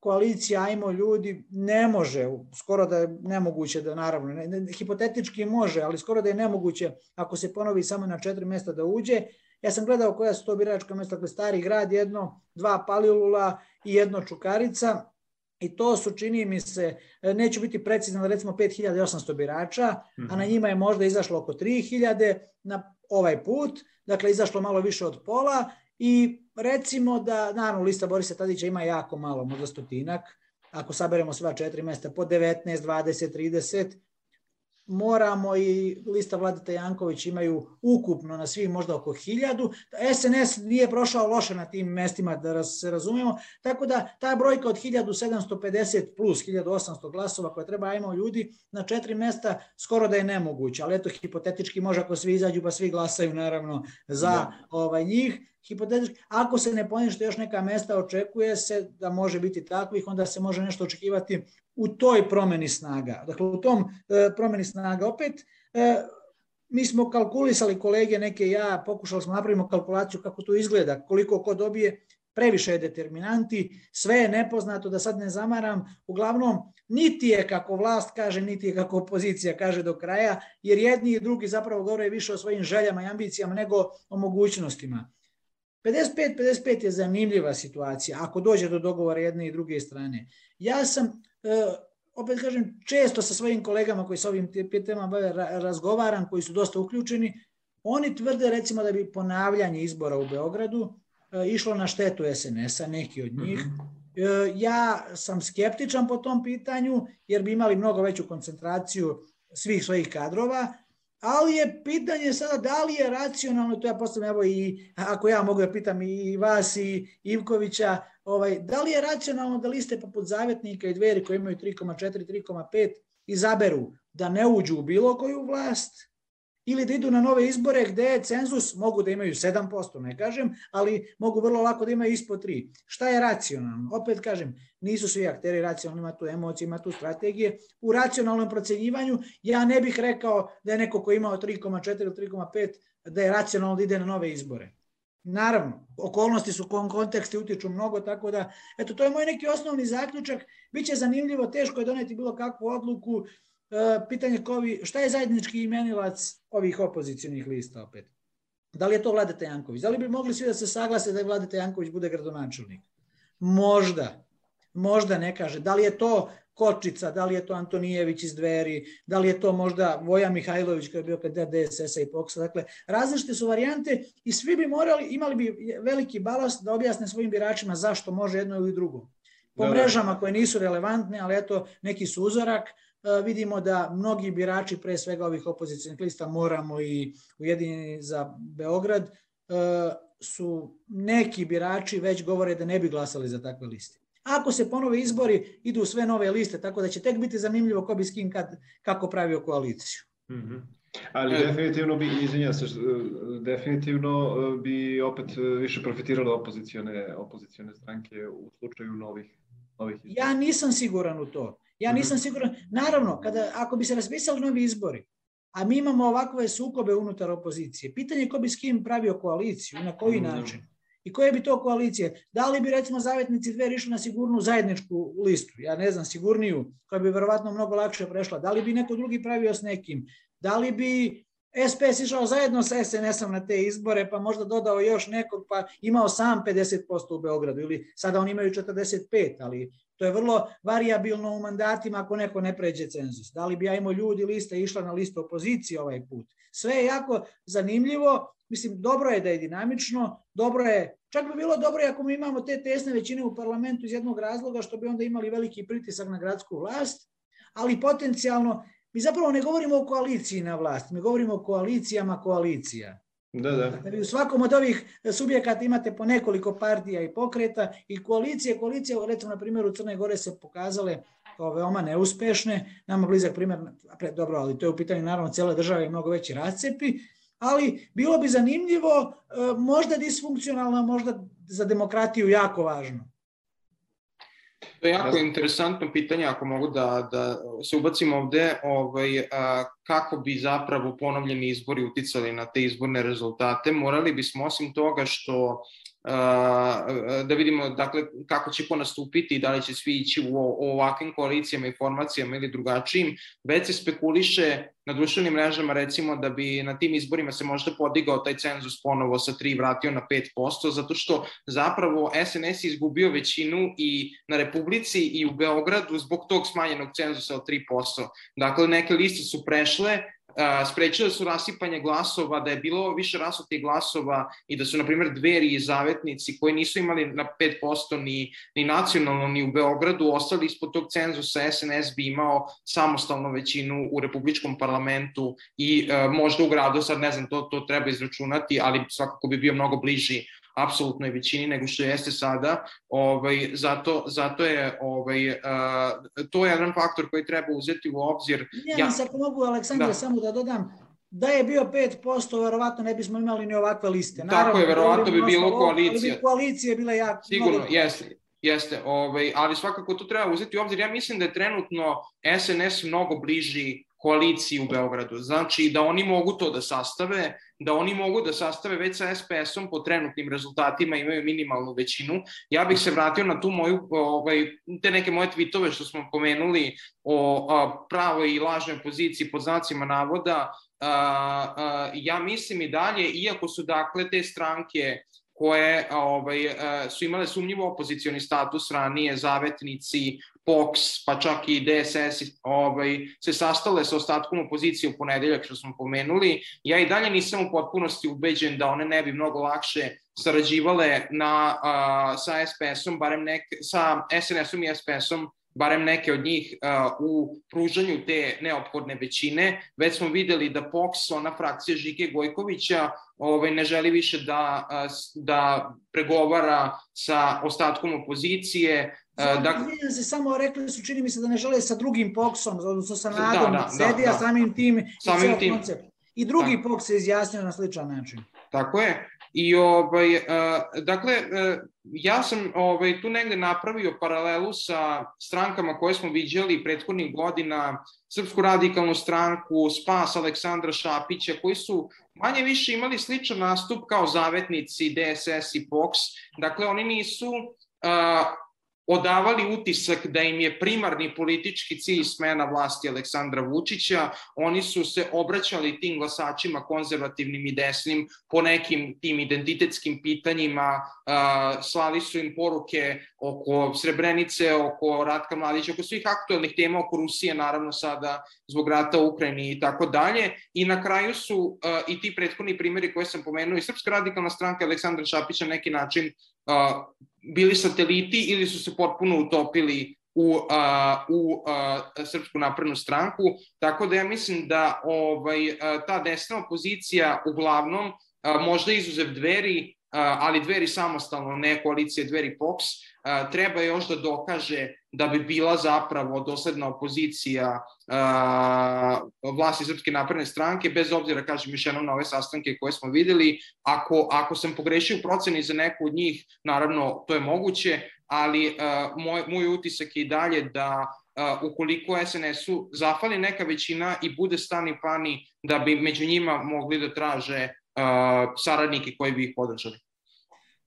koalicija Ajmo ljudi ne može, skoro da je nemoguće da naravno, ne, ne, hipotetički može, ali skoro da je nemoguće ako se ponovi samo na četiri mesta da uđe. Ja sam gledao koja su to biračka mesta, dakle Stari grad jedno, dva Palilula i jedno Čukarica i to su, čini mi se, neću biti precizan, recimo 5800 birača, a na mhm. njima je možda izašlo oko 3000 na ovaj put, dakle izašlo malo više od pola i recimo da, naravno, lista Borisa Tadića ima jako malo, možda stotinak, ako saberemo sva četiri mesta po 19, 20, 30, moramo i lista Vladeta Janković imaju ukupno na svih možda oko hiljadu. SNS nije prošao loše na tim mestima, da se razumemo, tako da ta brojka od 1750 plus 1800 glasova koje treba imamo ljudi na četiri mesta skoro da je nemoguće, ali eto hipotetički može ako svi izađu pa svi glasaju naravno za da. ovaj njih, hipotetički, ako se ne ponište još neka mesta, očekuje se da može biti takvih, onda se može nešto očekivati u toj promeni snaga. Dakle, u tom e, promeni snaga opet, e, mi smo kalkulisali kolege, neke ja, pokušali smo napravimo kalkulaciju kako to izgleda, koliko ko dobije, previše je determinanti, sve je nepoznato, da sad ne zamaram, uglavnom niti je kako vlast kaže, niti je kako opozicija kaže do kraja, jer jedni i drugi zapravo govore više o svojim željama i ambicijama nego o mogućnostima. 55-55 je zanimljiva situacija ako dođe do dogovora jedne i druge strane. Ja sam, opet kažem, često sa svojim kolegama koji sa ovim temama bave razgovaram, koji su dosta uključeni, oni tvrde recimo da bi ponavljanje izbora u Beogradu e, išlo na štetu SNS-a, neki od njih. Mhm. E, ja sam skeptičan po tom pitanju, jer bi imali mnogo veću koncentraciju svih svojih kadrova, ali je pitanje sada da li je racionalno, to ja postavljam, evo i ako ja mogu da pitam i vas i Ivkovića, ovaj, da li je racionalno da liste poput Zavetnika i Dveri koji imaju 3,4, 3,5 izaberu da ne uđu u bilo koju vlast, ili da idu na nove izbore gde je cenzus, mogu da imaju 7%, ne kažem, ali mogu vrlo lako da imaju ispod 3. Šta je racionalno? Opet kažem, nisu svi akteri racionalni, ima tu emocije, ima tu strategije. U racionalnom procenjivanju ja ne bih rekao da je neko ko je imao 3,4 ili 3,5 da je racionalno da ide na nove izbore. Naravno, okolnosti su konteksti utiču mnogo, tako da, eto, to je moj neki osnovni zaključak. Biće zanimljivo, teško je doneti bilo kakvu odluku, pitanje kovi, šta je zajednički imenilac ovih opozicijonih lista opet? Da li je to Vladeta Janković? Da li bi mogli svi da se saglase da je Vladeta Janković bude gradonačelnik? Možda. Možda ne kaže. Da li je to Kočica, da li je to Antonijević iz Dveri, da li je to možda Voja Mihajlović koji je bio kandidat DSS-a i POKS-a. Dakle, različite su varijante i svi bi morali, imali bi veliki balast da objasne svojim biračima zašto može jedno ili drugo. Po da, da. mrežama koje nisu relevantne, ali eto neki su uzorak, E, vidimo da mnogi birači, pre svega ovih opozicijnih lista, moramo i ujedinjeni za Beograd, e, su neki birači već govore da ne bi glasali za takve liste. Ako se ponove izbori, idu sve nove liste, tako da će tek biti zanimljivo ko bi s kim kad, kako pravio koaliciju. Mm -hmm. Ali e. definitivno bi, izvinja se, definitivno bi opet više profitirale opozicione, opozicione stranke u slučaju novih, novih izbora. Ja nisam siguran u to. Ja mhm. nisam siguran, naravno, kada, ako bi se raspisali novi izbori, a mi imamo ovakve sukobe unutar opozicije, pitanje ko bi s kim pravio koaliciju, na koji mhm. način, i koje bi to koalicije, da li bi recimo zavetnici dve išli na sigurnu zajedničku listu, ja ne znam, sigurniju, koja bi verovatno mnogo lakše prešla, da li bi neko drugi pravio s nekim, da li bi SPS išao zajedno sa SNS-om na te izbore, pa možda dodao još nekog, pa imao sam 50% u Beogradu, ili sada oni imaju 45, ali To je vrlo variabilno u mandatima ako neko ne pređe cenzus. Da li bi ja imao ljudi lista išla na listu opozicije ovaj put? Sve je jako zanimljivo. Mislim, dobro je da je dinamično, dobro je, čak bi bilo dobro ako mi imamo te tesne većine u parlamentu iz jednog razloga što bi onda imali veliki pritisak na gradsku vlast, ali potencijalno, mi zapravo ne govorimo o koaliciji na vlast, mi govorimo o koalicijama koalicija. Da, da. Dakle, u svakom od ovih subjekata imate po nekoliko partija i pokreta i koalicije, koalicije, recimo na primjeru Crne Gore se pokazale kao veoma neuspešne, nama blizak primjer, dobro, ali to je u pitanju naravno cele države i mnogo veći racepi, ali bilo bi zanimljivo, e, možda disfunkcionalno, možda za demokratiju jako važno. To je jako interesantno pitanje, ako mogu da, da se ubacim ovde. Ovaj, a, kako bi zapravo ponovljeni izbori uticali na te izborne rezultate, morali bismo osim toga što da vidimo dakle, kako će ko nastupiti i da li će svi ići u, ovakvim koalicijama i formacijama ili drugačijim. Već se spekuliše na društvenim mrežama recimo da bi na tim izborima se možda podigao taj cenzus ponovo sa 3 vratio na 5%, zato što zapravo SNS je izgubio većinu i na Republici i u Beogradu zbog tog smanjenog cenzusa od 3%. Dakle, neke liste su prešle, sprečile su rasipanje glasova, da je bilo više rasutih glasova i da su, na primjer, dveri i zavetnici koji nisu imali na 5% ni, ni nacionalno ni u Beogradu, ostali ispod tog cenzusa, SNS bi imao samostalnu većinu u Republičkom parlamentu i e, možda u gradu, sad ne znam, to, to treba izračunati, ali svakako bi bio mnogo bliži apsolutnoj većini nego što jeste sada. Ovaj, zato, zato je ovaj, uh, to je jedan faktor koji treba uzeti u obzir. Ja, ja ako mogu, Aleksandra, da. samo da dodam, da je bio 5%, verovatno ne bismo imali ni ovakve liste. Naravno, Tako je, verovatno bi bilo koalicija. Ali koalicije bile jako... Sigurno, mnogo... jeste. Jeste, ovaj, ali svakako to treba uzeti u obzir. Ja mislim da je trenutno SNS mnogo bliži koaliciji u Beogradu. Znači da oni mogu to da sastave, da oni mogu da sastave već sa SPS-om po trenutnim rezultatima, imaju minimalnu većinu. Ja bih se vratio na tu moju, ovaj, te neke moje tweetove što smo pomenuli o a, pravoj i lažnoj poziciji pod znacima navoda. A, a, ja mislim i dalje, iako su dakle te stranke koje ovaj, su imale sumnjivo opozicioni status ranije, zavetnici, POX, pa čak i DSS ovaj, se sastale sa ostatkom opozicije u ponedeljak, što smo pomenuli. Ja i dalje nisam u potpunosti ubeđen da one ne bi mnogo lakše sarađivale na, a, sa SPS-om, barem nek, sa SNS-om i SPS-om, barem neke od njih u pružanju te neophodne većine. Već smo videli da POX, ona frakcija Žike Gojkovića, ovaj, ne želi više da, da pregovara sa ostatkom opozicije, Znači, da, se samo rekli su, čini mi se da ne žele sa drugim POX-om, odnosno sa Nadom, da, da, da, da. samim tim samim i tim. koncept. I drugi da. POX se izjasnio na sličan način. Tako je. I ovaj, uh, dakle, uh, ja sam ovaj, tu negde napravio paralelu sa strankama koje smo viđali prethodnih godina, Srpsku radikalnu stranku, Spas Aleksandra Šapića, koji su manje više imali sličan nastup kao zavetnici DSS i POX. Dakle, oni nisu uh, odavali utisak da im je primarni politički cilj smena vlasti Aleksandra Vučića, oni su se obraćali tim glasačima konzervativnim i desnim po nekim tim identitetskim pitanjima, slali su im poruke oko Srebrenice, oko Ratka Mladića, oko svih aktuelnih tema, oko Rusije naravno sada zbog rata u Ukrajini i tako dalje. I na kraju su i ti prethodni primjeri koje sam pomenuo i Srpska radikalna stranka Aleksandra Šapića neki način bili sateliti ili su se potpuno utopili u, a, u a, Srpsku naprednu stranku, tako da ja mislim da ovaj, a, ta desna opozicija uglavnom, a, možda izuzev dveri, ali dveri samostalno, ne koalicije dveri POX, treba još da dokaže da bi bila zapravo dosledna opozicija vlasti Srpske napredne stranke, bez obzira, kažem još jednom, na ove sastanke koje smo videli. Ako, ako sam pogrešio proceni za neku od njih, naravno, to je moguće, ali moj, moj utisak je i dalje da uh, ukoliko SNS-u zafali neka većina i bude stani pani da bi među njima mogli da traže uh, saradnike koji bi ih podržali.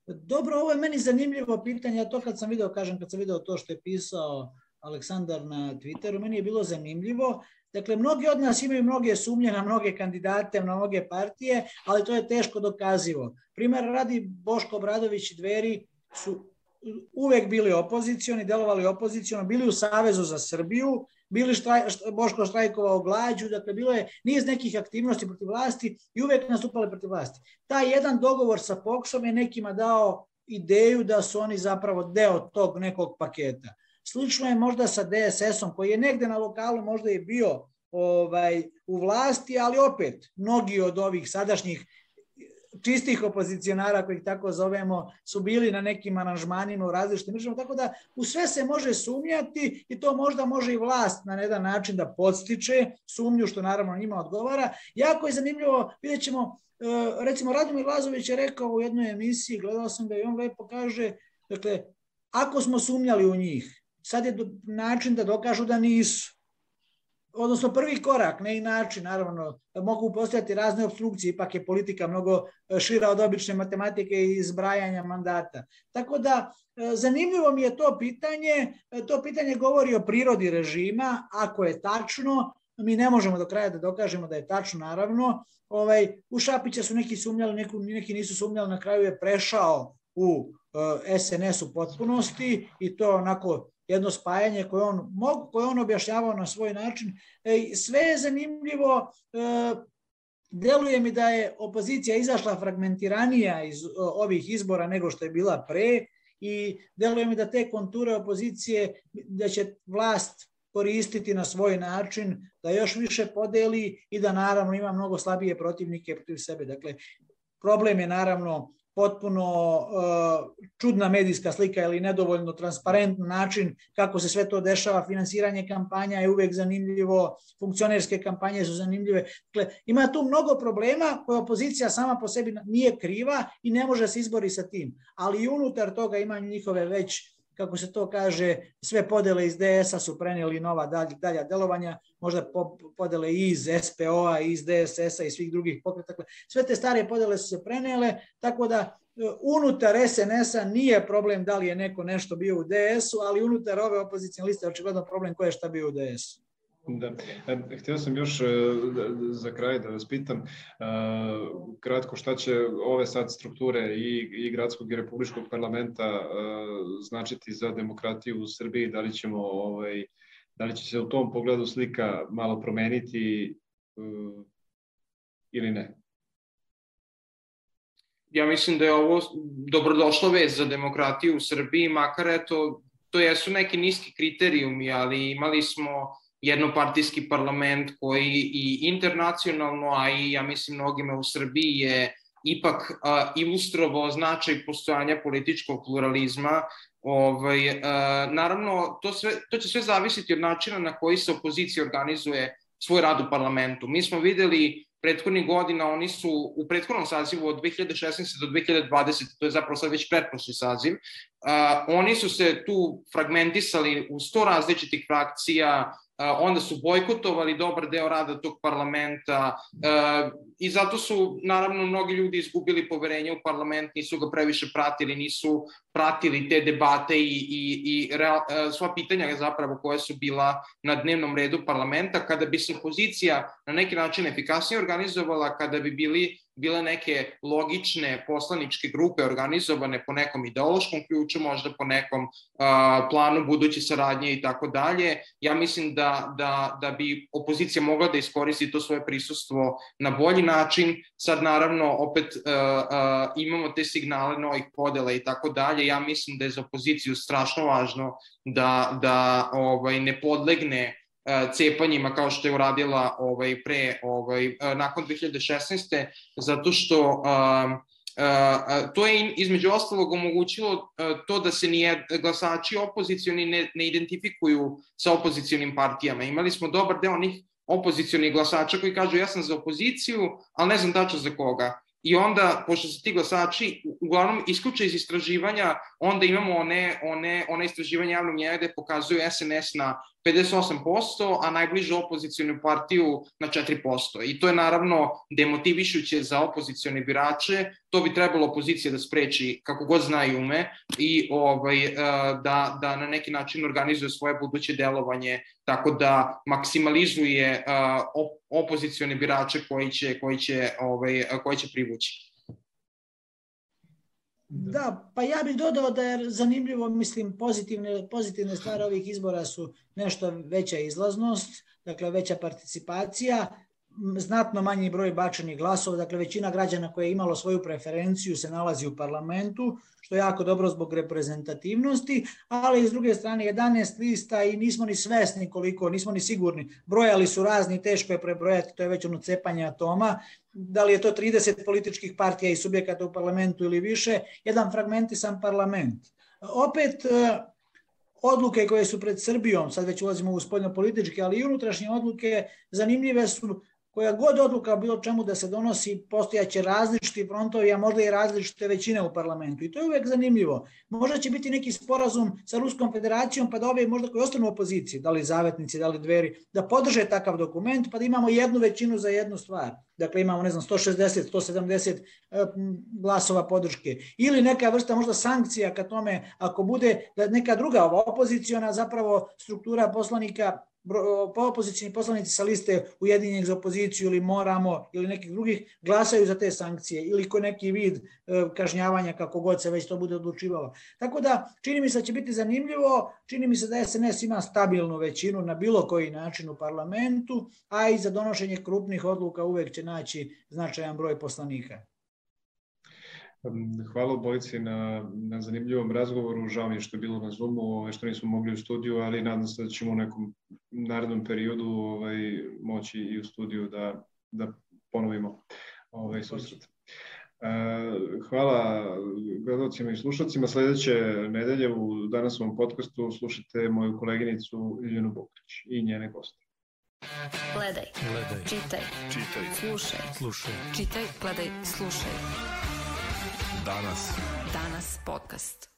Dobro, ovo je meni zanimljivo pitanje, a to kad sam video, kažem, kad sam video to što je pisao Aleksandar na Twitteru, meni je bilo zanimljivo. Dakle, mnogi od nas imaju mnoge sumnje na mnoge kandidate, na mnoge partije, ali to je teško dokazivo. Primer radi Boško Obradović i Dveri su uvek bili opozicioni, delovali opoziciono, bili u Savezu za Srbiju, bili štraj, Boško štrajkovao glađu, dakle bilo je niz nekih aktivnosti protiv vlasti i uvek nastupali protiv vlasti. Taj jedan dogovor sa Foxom je nekima dao ideju da su oni zapravo deo tog nekog paketa. Slično je možda sa DSS-om koji je negde na lokalu možda i bio ovaj u vlasti, ali opet mnogi od ovih sadašnjih čistih opozicionara, koji ih tako zovemo, su bili na nekim aranžmanima u različitim državama, tako da u sve se može sumnjati i to možda može i vlast na jedan način da podstiče sumnju, što naravno njima odgovara. Jako je zanimljivo, vidjet ćemo, e, recimo Radomir Lazović je rekao u jednoj emisiji, gledao sam ga i on lepo kaže, dakle, ako smo sumnjali u njih, sad je način da dokažu da nisu odnosno prvi korak, ne i način, naravno, mogu postojati razne obstrukcije, ipak je politika mnogo e, šira od obične matematike i izbrajanja mandata. Tako da, e, zanimljivo mi je to pitanje, e, to pitanje govori o prirodi režima, ako je tačno, mi ne možemo do kraja da dokažemo da je tačno, naravno, ovaj, u Šapića su neki sumnjali, neki, neki nisu sumnjali, na kraju je prešao u SNS u potpunosti i to onako jedno spajanje koje on, mogu, koje on objašnjavao na svoj način. E, sve je zanimljivo, e, deluje mi da je opozicija izašla fragmentiranija iz ovih izbora nego što je bila pre i deluje mi da te konture opozicije, da će vlast koristiti na svoj način, da još više podeli i da naravno ima mnogo slabije protivnike protiv sebe. Dakle, problem je naravno potpuno uh, čudna medijska slika ili nedovoljno transparentan način kako se sve to dešava, finansiranje kampanja je uvek zanimljivo, funkcionerske kampanje su zanimljive. Dakle, ima tu mnogo problema koje opozicija sama po sebi nije kriva i ne može se izbori sa tim. Ali i unutar toga ima njihove već kako se to kaže, sve podele iz DS-a su prenijeli nova dalja, delovanja, možda podele i iz SPO-a, iz DSS-a i svih drugih pokreta. Dakle, sve te stare podele su se prenijele, tako da e, unutar SNS-a nije problem da li je neko nešto bio u DS-u, ali unutar ove opozicijne liste je očigledno problem ko je šta bio u DS-u. Da. E, htio sam još e, za kraj da vas pitam kratko šta će ove sad strukture i, i gradskog i republičkog parlamenta značiti za demokratiju u Srbiji, da li ćemo ovaj, da li će se u tom pogledu slika malo promeniti ili ne? Ja mislim da je ovo dobrodošla vez za demokratiju u Srbiji, makar eto, to jesu neki niski kriterijumi, ali imali smo jednopartijski parlament koji i internacionalno, a i ja mislim mnogima u Srbiji je ipak a, ilustrovao značaj postojanja političkog pluralizma. Ovaj, a, naravno, to, sve, to će sve zavisiti od načina na koji se opozicija organizuje svoj rad u parlamentu. Mi smo videli prethodnih godina, oni su u prethodnom sazivu od 2016. do 2020. to je zapravo sad već pretprošli saziv, uh, oni su se tu fragmentisali u sto različitih frakcija, onda su bojkotovali dobar deo rada tog parlamenta i zato su naravno mnogi ljudi izgubili poverenje u parlament, nisu ga previše pratili, nisu pratili te debate i, i, i real, sva pitanja zapravo koje su bila na dnevnom redu parlamenta, kada bi se opozicija na neki način efikasnije organizovala, kada bi bili bile neke logične poslaničke grupe organizovane po nekom ideološkom ključu, možda po nekom uh, planu buduće saradnje i tako dalje. Ja mislim da, da, da bi opozicija mogla da iskoristi to svoje prisustvo na bolji način. Sad naravno opet uh, uh, imamo te signale novih podela i tako dalje. Ja mislim da je za opoziciju strašno važno da, da ovaj, ne podlegne cepanjima kao što je uradila ovaj pre ovaj e, nakon 2016. zato što um, Uh, to je između ostalog omogućilo to da se nije glasači opozicioni ne, ne identifikuju sa opozicijonim partijama. Imali smo dobar deo onih opozicijonih glasača koji kažu ja sam za opoziciju, ali ne znam tačno za koga. I onda, pošto se ti glasači uglavnom isključe iz istraživanja, onda imamo one, one, one istraživanja javnog mnjenja gde pokazuju SNS na 58%, a najbližu opozicijonu partiju na 4%. I to je naravno demotivišuće za opozicione birače, to bi trebalo opozicija da spreči kako god zna i ume i ovaj, da, da na neki način organizuje svoje buduće delovanje tako da maksimalizuje opozicione birače koji će, koji će, ovaj, koji će privući. Da. da, pa ja bih dodao da je zanimljivo, mislim, pozitivne, pozitivne stvari ovih izbora su nešto veća izlaznost, dakle veća participacija, znatno manji broj bačenih glasova, dakle većina građana koja je imalo svoju preferenciju se nalazi u parlamentu, što je jako dobro zbog reprezentativnosti, ali s druge strane 11 lista i nismo ni svesni koliko, nismo ni sigurni. Brojali su razni, teško je prebrojati, to je već ono cepanje atoma, da li je to 30 političkih partija i subjekata u parlamentu ili više, jedan fragmentisan parlament. Opet, e, odluke koje su pred Srbijom, sad već ulazimo u spoljno političke, ali i unutrašnje odluke, zanimljive su koja god odluka bilo čemu da se donosi, postojaće različiti frontovi, a možda i različite većine u parlamentu. I to je uvek zanimljivo. Možda će biti neki sporazum sa Ruskom federacijom, pa da ove možda koji ostanu u opoziciji, da li zavetnici, da li dveri, da podrže takav dokument, pa da imamo jednu većinu za jednu stvar. Dakle, imamo, ne znam, 160, 170 e, glasova podrške. Ili neka vrsta možda sankcija ka tome, ako bude da neka druga ova opoziciona zapravo struktura poslanika opozicijni poslanici sa liste Ujedinjenih za opoziciju ili Moramo ili nekih drugih glasaju za te sankcije ili ko neki vid e, kažnjavanja kako god se već to bude odlučivalo. Tako da čini mi se da će biti zanimljivo, čini mi se da SNS ima stabilnu većinu na bilo koji način u parlamentu, a i za donošenje krupnih odluka uvek će naći značajan broj poslanika. Hvala obojici na, na zanimljivom razgovoru. Žao mi je što je bilo na Zoomu, ovaj, što nismo mogli u studiju, ali nadam se da ćemo u nekom narednom periodu ovaj, moći i u studiju da, da ponovimo ovaj susret. Hvala gledalcima i slušalcima. Sledeće nedelje u danasovom podcastu slušate moju koleginicu Iljenu Bokrić i njene goste. Gledaj, gledaj, čitaj, čitaj, slušaj, slušaj, čitaj, gledaj, slušaj. Danas. Danas podcast.